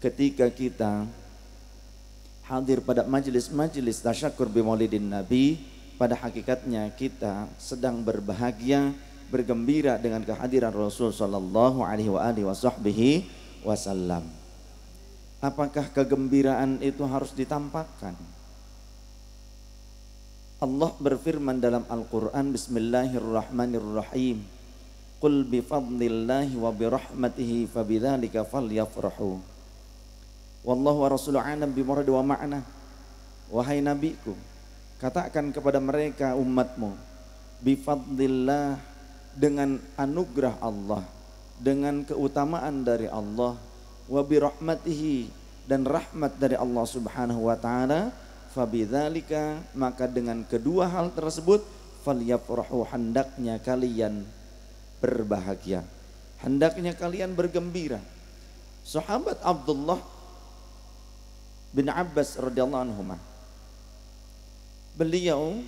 ketika kita hadir pada majelis-majelis tasyakur bimaulidin Nabi, pada hakikatnya kita sedang berbahagia, bergembira dengan kehadiran Rasul sallallahu alaihi. Apakah kegembiraan itu harus ditampakkan? Allah berfirman dalam Al-Quran Bismillahirrahmanirrahim Qul bifadlillahi wa birahmatihi fabidzalika falyafrahu Wallahu wa rasuluhu alam bimurad wa ma'na Wahai nabiku Katakan kepada mereka umatmu Bifadlillah Dengan anugerah Allah Dengan keutamaan dari Allah Wa birahmatihi Dan rahmat dari Allah subhanahu wa ta'ala Fabidzalika maka dengan kedua hal tersebut falyafrahu hendaknya kalian berbahagia. Hendaknya kalian bergembira. Sahabat Abdullah bin Abbas radhiyallahu anhu beliau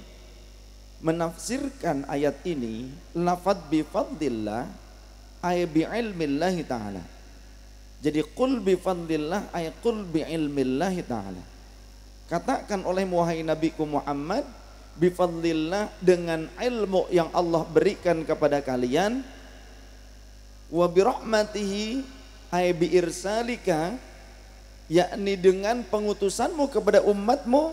menafsirkan ayat ini lafad bi fadlillah ay bi ilmillah taala. Jadi qul bi fadlillah ay qul bi ilmillah taala. Katakan oleh wahai Nabiku Muhammad bifadlillah dengan ilmu yang Allah berikan kepada kalian wa birahmatihi ay bi irsalika yakni dengan pengutusanmu kepada umatmu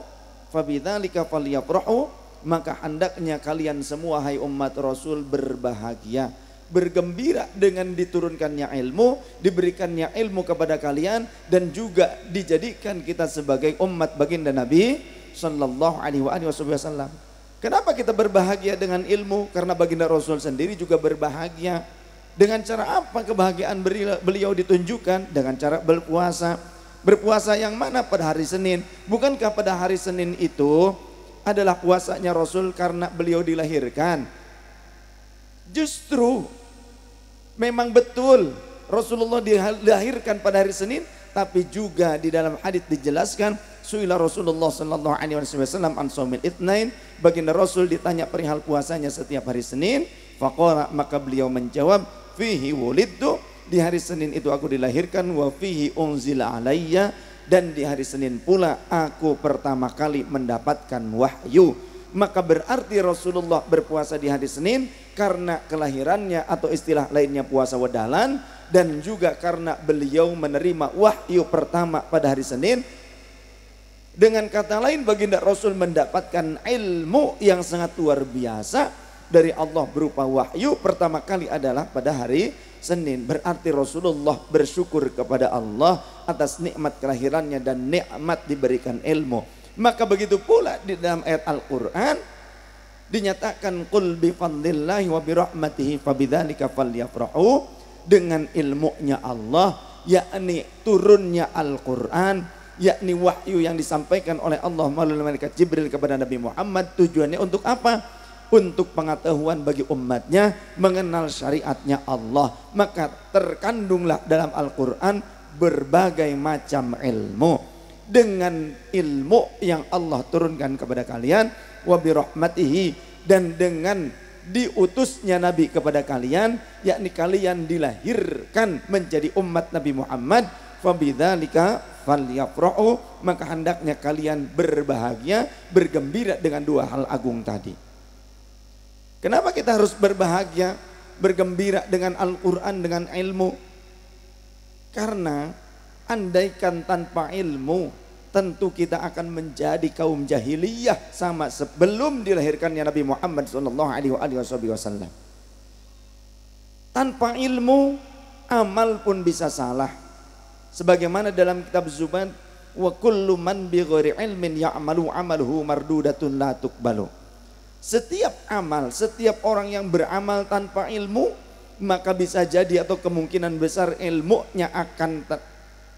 fabidzalika falyafrahu maka hendaknya kalian semua hai umat Rasul berbahagia bergembira dengan diturunkannya ilmu, diberikannya ilmu kepada kalian dan juga dijadikan kita sebagai umat baginda Nabi sallallahu alaihi wasallam. Kenapa kita berbahagia dengan ilmu? Karena baginda Rasul sendiri juga berbahagia. Dengan cara apa kebahagiaan beliau ditunjukkan? Dengan cara berpuasa. Berpuasa yang mana pada hari Senin? Bukankah pada hari Senin itu adalah puasanya Rasul karena beliau dilahirkan? Justru memang betul Rasulullah dilahirkan pada hari Senin tapi juga di dalam hadis dijelaskan suila Rasulullah sallallahu alaihi wasallam an saumil itsnain baginda Rasul ditanya perihal puasanya setiap hari Senin faqala maka beliau menjawab fihi wulidtu di hari Senin itu aku dilahirkan wa fihi unzila alayya. Dan di hari Senin pula aku pertama kali mendapatkan wahyu. Maka berarti Rasulullah berpuasa di hari Senin karena kelahirannya atau istilah lainnya puasa wedalan. Dan juga karena beliau menerima wahyu pertama pada hari Senin. Dengan kata lain baginda Rasul mendapatkan ilmu yang sangat luar biasa. Dari Allah berupa wahyu pertama kali adalah pada hari Senin. Berarti Rasulullah bersyukur kepada Allah atas nikmat kelahirannya dan nikmat diberikan ilmu. Maka begitu pula di dalam ayat Al-Quran dinyatakan qul bi fadlillahi wa bi rahmatihi fabidzalika falyafrahu dengan ilmunya Allah yakni turunnya Al-Qur'an yakni wahyu yang disampaikan oleh Allah melalui malaikat Jibril kepada Nabi Muhammad. Tujuannya untuk apa? Untuk pengetahuan bagi umatnya mengenal syariatnya Allah maka terkandunglah dalam Al-Qur'an berbagai macam ilmu. Dengan ilmu yang Allah turunkan kepada kalian wa birahmatihi dan dengan diutusnya Nabi kepada kalian yakni kalian dilahirkan menjadi umat Nabi Muhammad falyafrahu maka hendaknya kalian berbahagia bergembira dengan dua hal agung tadi kenapa kita harus berbahagia bergembira dengan Al-Qur'an dengan ilmu karena andaikan tanpa ilmu tentu kita akan menjadi kaum jahiliyah sama sebelum dilahirkannya Nabi Muhammad wasallam. Tanpa ilmu amal pun bisa salah. Sebagaimana dalam kitab Zubat wa kullu man bi ghairi ilmin ya'malu amaluhu mardudatun. Setiap amal, setiap orang yang beramal tanpa ilmu maka bisa jadi atau kemungkinan besar ilmunya akan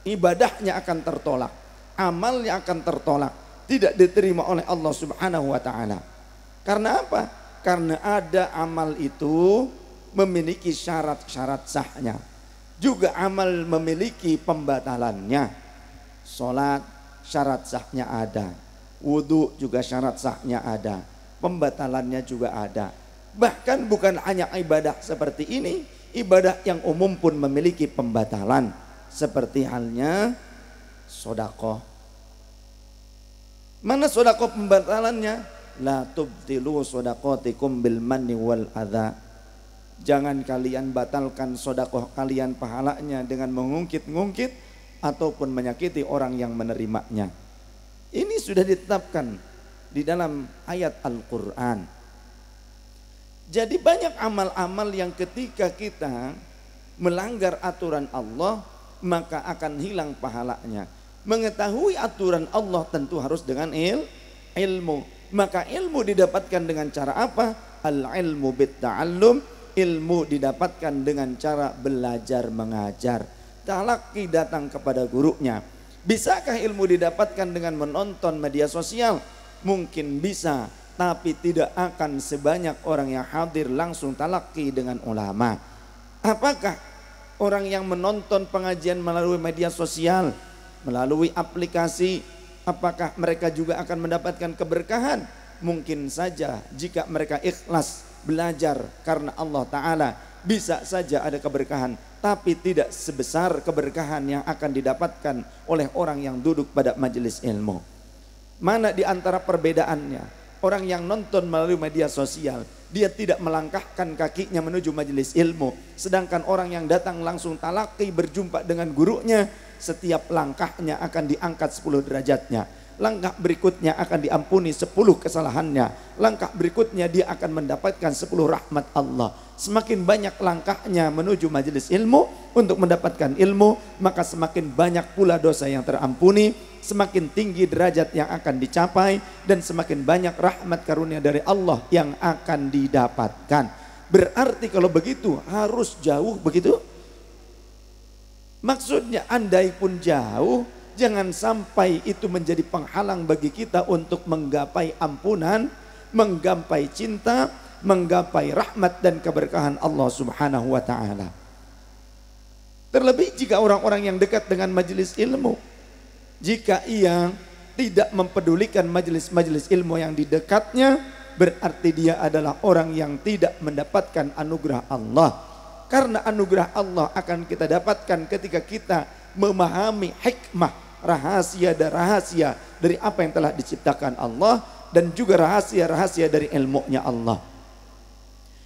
ibadahnya akan tertolak, amalnya akan tertolak, tidak diterima oleh Allah Subhanahu wa taala. Karena apa? Karena ada amal itu memiliki syarat-syarat sahnya. Juga amal memiliki pembatalannya. Salat syarat sahnya ada. Wudhu juga syarat sahnya ada. Pembatalannya juga ada. Bahkan bukan hanya ibadah seperti ini, ibadah yang umum pun memiliki pembatalan seperti halnya sodakoh. Mana sodakoh pembatalannya? La tubtilu sodakotikum bil manni wal adha. Jangan kalian batalkan sodakoh kalian pahalanya dengan mengungkit-ngungkit ataupun menyakiti orang yang menerimanya. Ini sudah ditetapkan di dalam ayat Al-Quran. Jadi banyak amal-amal yang ketika kita melanggar aturan Allah maka akan hilang pahalanya. Mengetahui aturan Allah tentu harus dengan il, ilmu. Maka ilmu didapatkan dengan cara apa? Al-ilmu bitta'allum, ilmu didapatkan dengan cara belajar mengajar. Talaki datang kepada gurunya. Bisakah ilmu didapatkan dengan menonton media sosial? Mungkin bisa, tapi tidak akan sebanyak orang yang hadir langsung talaki dengan ulama. Apakah orang yang menonton pengajian melalui media sosial, melalui aplikasi, apakah mereka juga akan mendapatkan keberkahan? Mungkin saja jika mereka ikhlas belajar karena Allah Ta'ala bisa saja ada keberkahan tapi tidak sebesar keberkahan yang akan didapatkan oleh orang yang duduk pada majelis ilmu Mana di antara perbedaannya? Orang yang nonton melalui media sosial, dia tidak melangkahkan kakinya menuju majelis ilmu. Sedangkan orang yang datang langsung talaki berjumpa dengan gurunya, setiap langkahnya akan diangkat 10 derajatnya. Langkah berikutnya akan diampuni 10 kesalahannya. Langkah berikutnya dia akan mendapatkan 10 rahmat Allah. Semakin banyak langkahnya menuju majelis ilmu untuk mendapatkan ilmu, maka semakin banyak pula dosa yang terampuni semakin tinggi derajat yang akan dicapai dan semakin banyak rahmat karunia dari Allah yang akan didapatkan. Berarti kalau begitu harus jauh begitu? Maksudnya andai pun jauh, jangan sampai itu menjadi penghalang bagi kita untuk menggapai ampunan, menggapai cinta, menggapai rahmat dan keberkahan Allah Subhanahu wa taala. Terlebih jika orang-orang yang dekat dengan majelis ilmu jika ia tidak mempedulikan majelis-majelis ilmu yang di dekatnya, berarti dia adalah orang yang tidak mendapatkan anugerah Allah. Karena anugerah Allah akan kita dapatkan ketika kita memahami hikmah, rahasia dan rahasia dari apa yang telah diciptakan Allah dan juga rahasia-rahasia dari ilmunya Allah.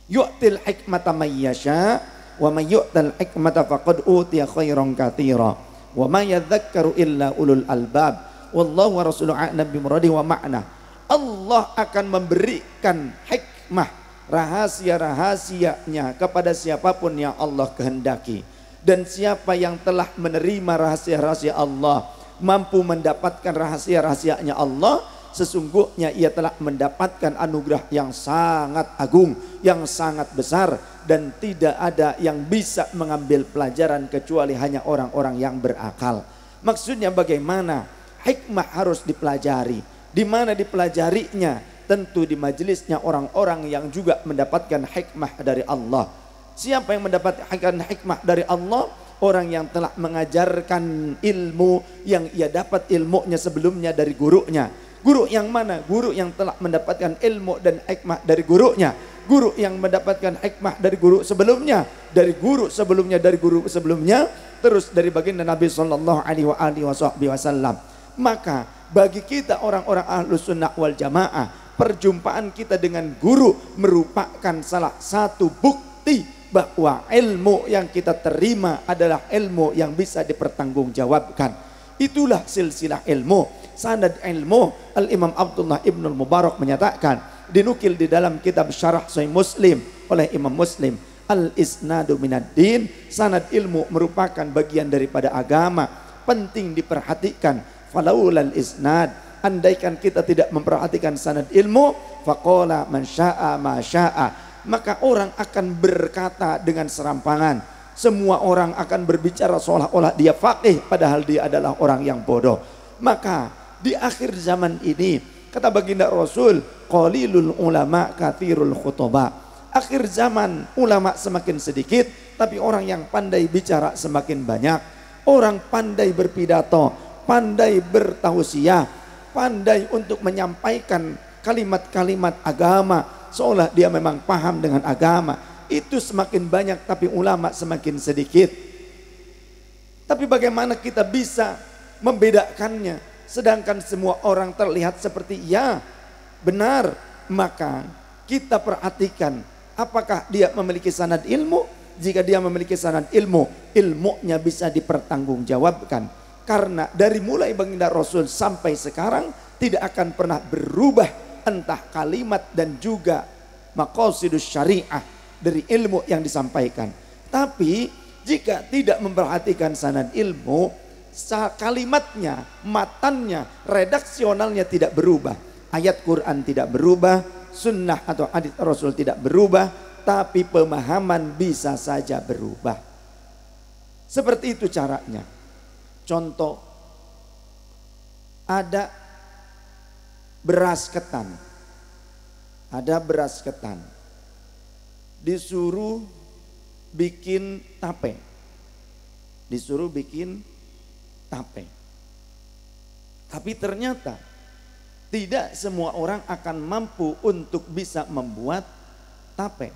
Yu'til hikmata mayyasha wa may yu'tal hikmata faqad utiya khairan katsira. Wa ma yadzakkaru illa ulul albab. Wallahu wa rasuluhu a'lam bimuradi wa ma'na. Allah akan memberikan hikmah rahasia-rahasianya kepada siapa pun yang Allah kehendaki. Dan siapa yang telah menerima rahasia-rahasia Allah, mampu mendapatkan rahasia-rahasianya Allah, sesungguhnya ia telah mendapatkan anugerah yang sangat agung, yang sangat besar dan tidak ada yang bisa mengambil pelajaran kecuali hanya orang-orang yang berakal. Maksudnya bagaimana? Hikmah harus dipelajari. Di mana dipelajarinya? Tentu di majelisnya orang-orang yang juga mendapatkan hikmah dari Allah. Siapa yang mendapatkan hikmah dari Allah? Orang yang telah mengajarkan ilmu yang ia dapat ilmunya sebelumnya dari gurunya Guru yang mana? Guru yang telah mendapatkan ilmu dan hikmah dari gurunya. Guru yang mendapatkan hikmah dari guru sebelumnya, dari guru sebelumnya, dari guru sebelumnya, terus dari baginda Nabi Shallallahu Alaihi Wasallam. Maka bagi kita orang-orang ahlus sunnah wal jamaah, perjumpaan kita dengan guru merupakan salah satu bukti bahwa ilmu yang kita terima adalah ilmu yang bisa dipertanggungjawabkan. Itulah silsilah ilmu. Sanad ilmu Al-Imam Abdullah Ibn Mubarak menyatakan dinukil di dalam kitab Syarah Sahih Muslim oleh Imam Muslim Al-isnadu minad din sanad ilmu merupakan bagian daripada agama penting diperhatikan. Falaulal isnad andaikan kita tidak memperhatikan sanad ilmu faqala man syaa ma syaa maka orang akan berkata dengan serampangan. Semua orang akan berbicara seolah-olah dia faqih padahal dia adalah orang yang bodoh. Maka di akhir zaman ini kata baginda Rasul qalilul ulama kathirul khutbah akhir zaman ulama semakin sedikit tapi orang yang pandai bicara semakin banyak. Orang pandai berpidato pandai bertausiah pandai untuk menyampaikan kalimat-kalimat agama seolah dia memang paham dengan agama itu semakin banyak tapi ulama semakin sedikit tapi bagaimana kita bisa membedakannya. Sedangkan semua orang terlihat seperti ya benar. Maka kita perhatikan apakah dia memiliki sanad ilmu. Jika dia memiliki sanad ilmu, ilmunya bisa dipertanggungjawabkan. Karena dari mulai baginda Rasul sampai sekarang tidak akan pernah berubah entah kalimat dan juga maqasidus syariah dari ilmu yang disampaikan. Tapi jika tidak memperhatikan sanad ilmu, kalimatnya, matannya, redaksionalnya tidak berubah. Ayat Quran tidak berubah, sunnah atau hadis Rasul tidak berubah, tapi pemahaman bisa saja berubah. Seperti itu caranya. Contoh, ada beras ketan. Ada beras ketan. Disuruh bikin tape. Disuruh bikin tape. Tapi ternyata tidak semua orang akan mampu untuk bisa membuat tape.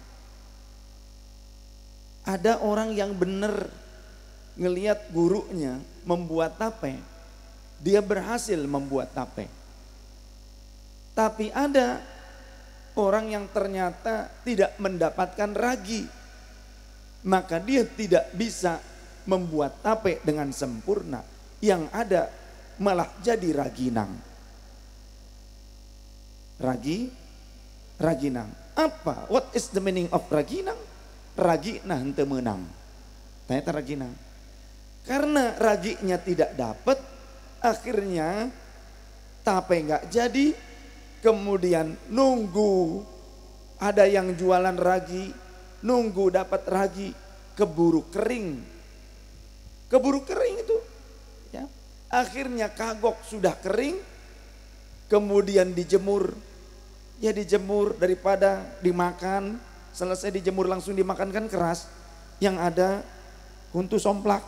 Ada orang yang benar ngeliat gurunya membuat tape, dia berhasil membuat tape. Tapi ada orang yang ternyata tidak mendapatkan ragi, maka dia tidak bisa membuat tape dengan sempurna. Yang ada malah jadi raginang. Ragi, raginang. Apa? What is the meaning of raginang? Ragi nah ente menang. Ternyata raginang. Karena raginya tidak dapat, akhirnya tape nggak jadi, kemudian nunggu ada yang jualan ragi, nunggu dapat ragi, keburu kering. Keburu kering itu. Ya. Akhirnya kagok sudah kering, kemudian dijemur. Ya dijemur daripada dimakan, selesai dijemur langsung dimakan kan keras. Yang ada kuntu somplak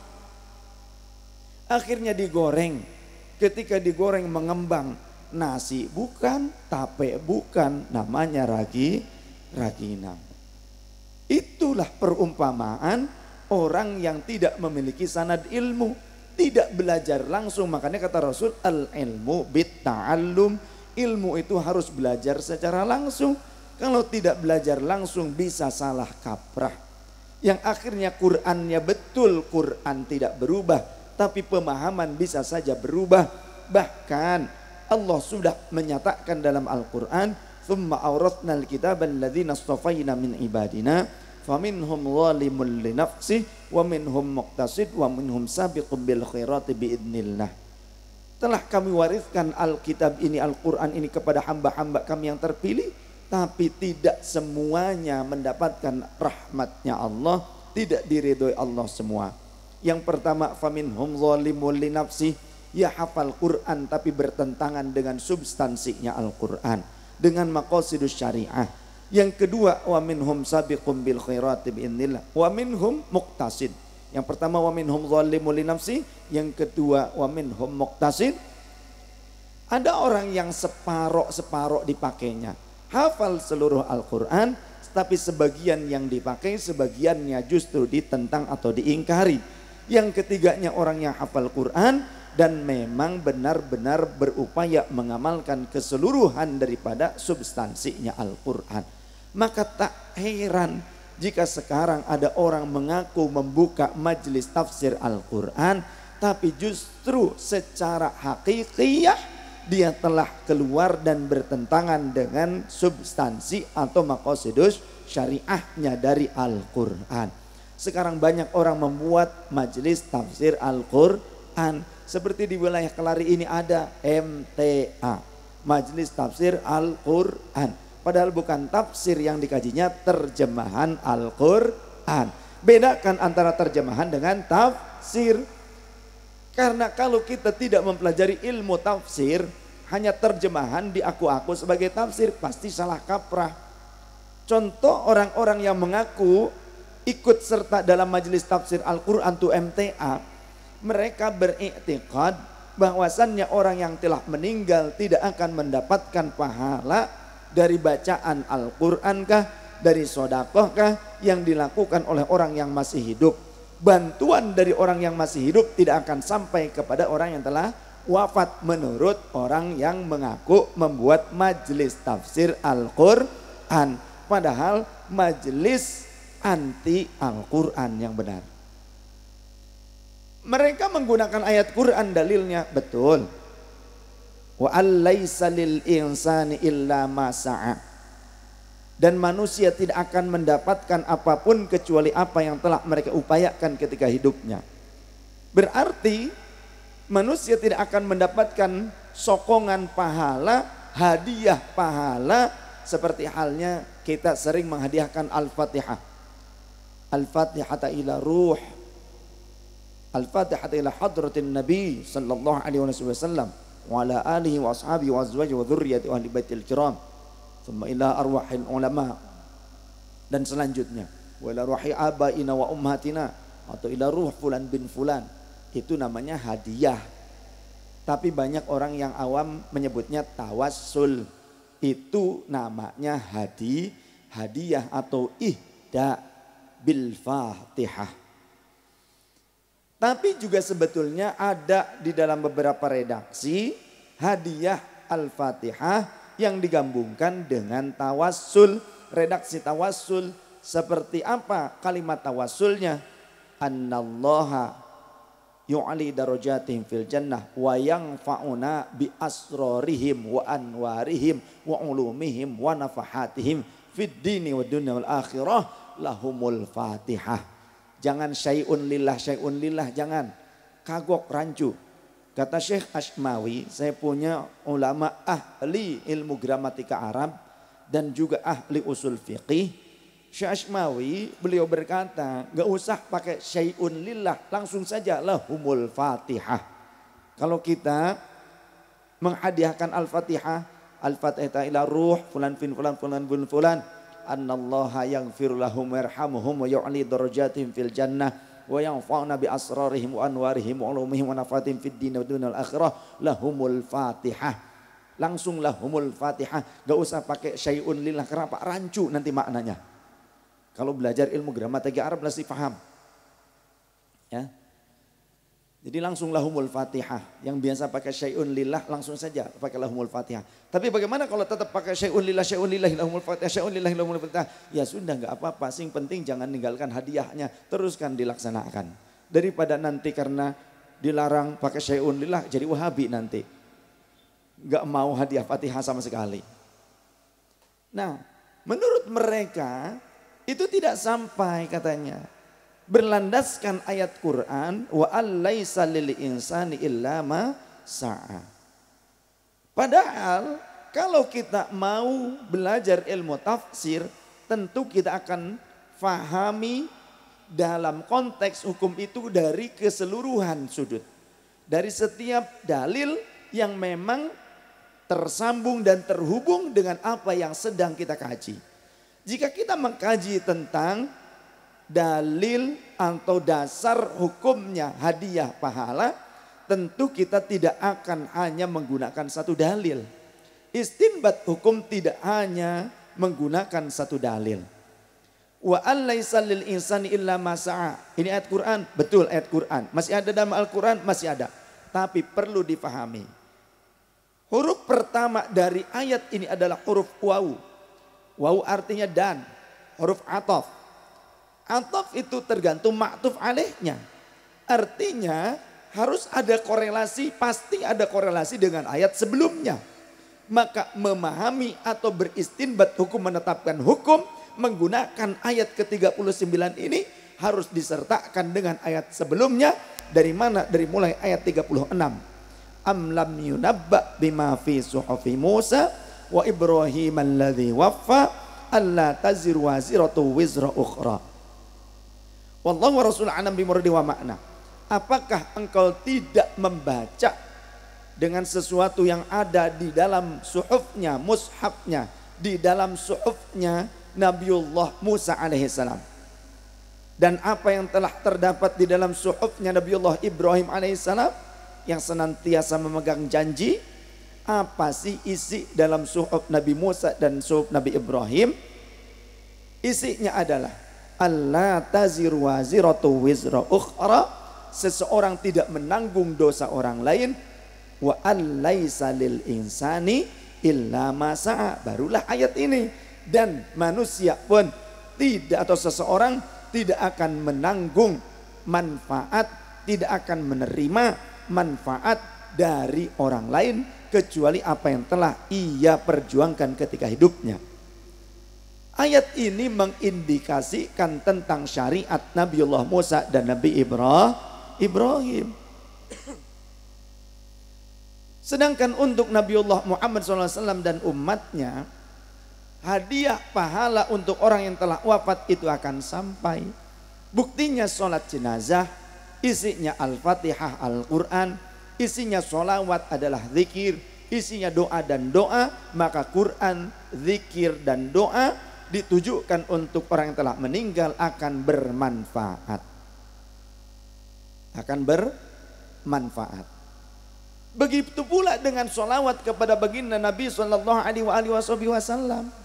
Akhirnya digoreng. Ketika digoreng mengembang, nasi bukan, tape bukan, namanya ragi, raginang. Itulah perumpamaan orang yang tidak memiliki sanad ilmu, tidak belajar langsung. Makanya kata Rasul, al-ilmu bit ta'allum, ilmu itu harus belajar secara langsung. Kalau tidak belajar langsung bisa salah kaprah. Yang akhirnya Qur'annya betul, Qur'an tidak berubah tapi pemahaman bisa saja berubah. Bahkan Allah sudah menyatakan dalam Al-Quran, ثُمَّ أَوْرَثْنَا الْكِتَابَ الَّذِينَ اصْطَفَيْنَا مِنْ عِبَادِنَا فَمِنْهُمْ ظَالِمٌ لِنَفْسِهِ وَمِنْهُمْ مُقْتَصِدٌ وَمِنْهُمْ سَابِقٌ بِالْخَيْرَاتِ بِإِذْنِ اللَّهِ Telah kami wariskan Alkitab ini, Al-Quran ini kepada hamba-hamba kami yang terpilih, tapi tidak semuanya mendapatkan rahmatnya Allah, tidak diridhoi Allah semua. Yang pertama faminhum zalimul li nafsi ya hafal Quran tapi bertentangan dengan substansinya Al-Qur'an dengan maqasidus syariah. Yang kedua wa minhum sabiqum bil khairati biidznillah wa minhum muqtasid. Yang pertama wa minhum zalimul li yang kedua wa minhum muqtasid. Ada orang yang separoh-separoh dipakainya. Hafal seluruh Al-Quran, tapi sebagian yang dipakai, sebagiannya justru ditentang atau diingkari yang ketiganya orang yang hafal Quran dan memang benar-benar berupaya mengamalkan keseluruhan daripada substansinya Al-Quran. Maka tak heran jika sekarang ada orang mengaku membuka majelis tafsir Al-Quran, tapi justru secara hakikiyah dia telah keluar dan bertentangan dengan substansi atau makosidus syariahnya dari Al-Quran. Sekarang banyak orang membuat majelis tafsir Al-Quran. Seperti di wilayah Kelari ini ada MTA. Majelis Tafsir Al-Quran. Padahal bukan tafsir yang dikajinya terjemahan Al-Quran. Bedakan antara terjemahan dengan tafsir. Karena kalau kita tidak mempelajari ilmu tafsir, hanya terjemahan di aku-aku sebagai tafsir, pasti salah kaprah. Contoh orang-orang yang mengaku ikut serta dalam majelis tafsir Al-Quran tu MTA, mereka beriktikad bahwasannya orang yang telah meninggal tidak akan mendapatkan pahala dari bacaan Al-Quran kah, dari sodakoh kah yang dilakukan oleh orang yang masih hidup. bantuan dari orang yang masih hidup tidak akan sampai kepada orang yang telah wafat menurut orang yang mengaku membuat majelis tafsir Al-Quran. Padahal majelis anti Al-Quran yang benar. Mereka menggunakan ayat Quran dalilnya betul. Wa allaysa lil insani illa ma dan manusia tidak akan mendapatkan apa pun kecuali apa yang telah mereka upayakan ketika hidupnya. Berarti manusia tidak akan mendapatkan sokongan pahala, hadiah pahala seperti halnya kita sering menghadiahkan Al-Fatihah. Al-Fatihah ila ruh. Al-Fatihah ila hadratin Nabi sallallahu alaihi wasallam wa ala alihi wa ashabihi wa azwajihi wa dzurriyyati ahli baitil kiram. Thumma ila arwahil ulama. Dan selanjutnya. Wa ila ruhi abaina wa ummatina. Atau ila ruh fulan bin fulan. Itu namanya hadiah. Tapi banyak orang yang awam menyebutnya tawassul. Itu namanya hadi, hadiah atau ihda bil fatihah. Tapi juga sebetulnya ada di dalam beberapa redaksi hadiah al-fatihah yang digabungkan dengan tawassul. Redaksi tawassul seperti apa kalimat tawassulnya? Annallaha yu'ali darajatihim fil jannah wa fauna bi asrarihim wa anwarihim wa ulumihim wa nafahatihim fid dini wa dunya wal akhirah lahumul fatihah. Jangan syai'un lillah syai'un lillah jangan. Kagok rancu Kata Syekh Ashmawi, saya punya ulama ahli ilmu gramatika Arab dan juga ahli usul fiqih. Syekh Ashmawi beliau berkata, gak usah pakai syai'un lillah, langsung saja lahumul fatihah. Kalau kita menghadiahkan al-fatihah, al-fatihah ila ruh, fulan fin fulan fulan bin fulan, annallaha yang lahum yarhamuhum wa yu'li darajatihim fil jannah wa yanfa'una bi asrarihim wa anwarihim wa ulumihim wa nafatim fid din wa dunal akhirah. Lahumul fatihah. Langsung lahumul fatihah. Gak usah pakai syai'un lillah kenapa? Rancu nanti maknanya. Kalau belajar ilmu gramatika Arab pasti paham. Ya jadi langsung lahumul fatihah. Yang biasa pakai syai'un lillah langsung saja pakai lahumul fatihah. Tapi bagaimana kalau tetap pakai syai'un lillah, syai'un lillah, lahumul fatihah, syai'un lillah, lahumul fatihah. Ya sudah nggak apa-apa. Sing penting jangan ninggalkan hadiahnya. Teruskan dilaksanakan. Daripada nanti karena dilarang pakai syai'un lillah jadi wahabi nanti. Nggak mau hadiah fatihah sama sekali. Nah menurut mereka itu tidak sampai katanya berlandaskan ayat Quran wa allaisa lil insani illa sa'a. Padahal kalau kita mau belajar ilmu tafsir tentu kita akan fahami dalam konteks hukum itu dari keseluruhan sudut. Dari setiap dalil yang memang tersambung dan terhubung dengan apa yang sedang kita kaji. Jika kita mengkaji tentang dalil atau dasar hukumnya hadiah pahala, tentu kita tidak akan hanya menggunakan satu dalil. Istinbat hukum tidak hanya menggunakan satu dalil. Wa allaisa lil insani illa masa'a. Ini ayat Quran, betul ayat Quran. Masih ada dalam Al-Quran? Masih ada. Tapi perlu difahami. Huruf pertama dari ayat ini adalah huruf wawu. Wawu artinya dan. Huruf atof Atof itu tergantung maktuf alehnya. Artinya harus ada korelasi, pasti ada korelasi dengan ayat sebelumnya. Maka memahami atau beristinbat hukum menetapkan hukum menggunakan ayat ke-39 ini harus disertakan dengan ayat sebelumnya dari mana? Dari mulai ayat 36. Am lam yunabba bima fi suhufi Musa wa Ibrahim alladhi waffa alla taziru waziratu wizra ukhra. Wallahu wa rasul anam bimurdi wa makna. Apakah engkau tidak membaca dengan sesuatu yang ada di dalam suhufnya, mushafnya, di dalam suhufnya Nabiullah Musa alaihissalam. Dan apa yang telah terdapat di dalam suhufnya Nabiullah Ibrahim alaihissalam yang senantiasa memegang janji, apa sih isi dalam suhuf Nabi Musa dan suhuf Nabi Ibrahim? Isinya adalah Allah taziru waziratu wizra ukhra. Seseorang tidak menanggung dosa orang lain. Wa allaisa lil insani illa masa barulah ayat ini. Dan manusia pun tidak atau seseorang tidak akan menanggung manfaat tidak akan menerima manfaat dari orang lain kecuali apa yang telah ia perjuangkan ketika hidupnya. Ayat ini mengindikasikan tentang syariat Nabiullah Musa dan Nabi Ibrahim. Sedangkan untuk Nabiullah Muhammad SAW dan umatnya, hadiah pahala untuk orang yang telah wafat itu akan sampai. Buktinya sholat jenazah, isinya Al-Fatihah Al-Quran, isinya sholawat adalah zikir, isinya doa dan doa, maka Quran, zikir dan doa ditujukan untuk orang yang telah meninggal akan bermanfaat. Akan bermanfaat. Begitu pula dengan sholawat kepada baginda Nabi Shallallahu Alaihi Wasallam.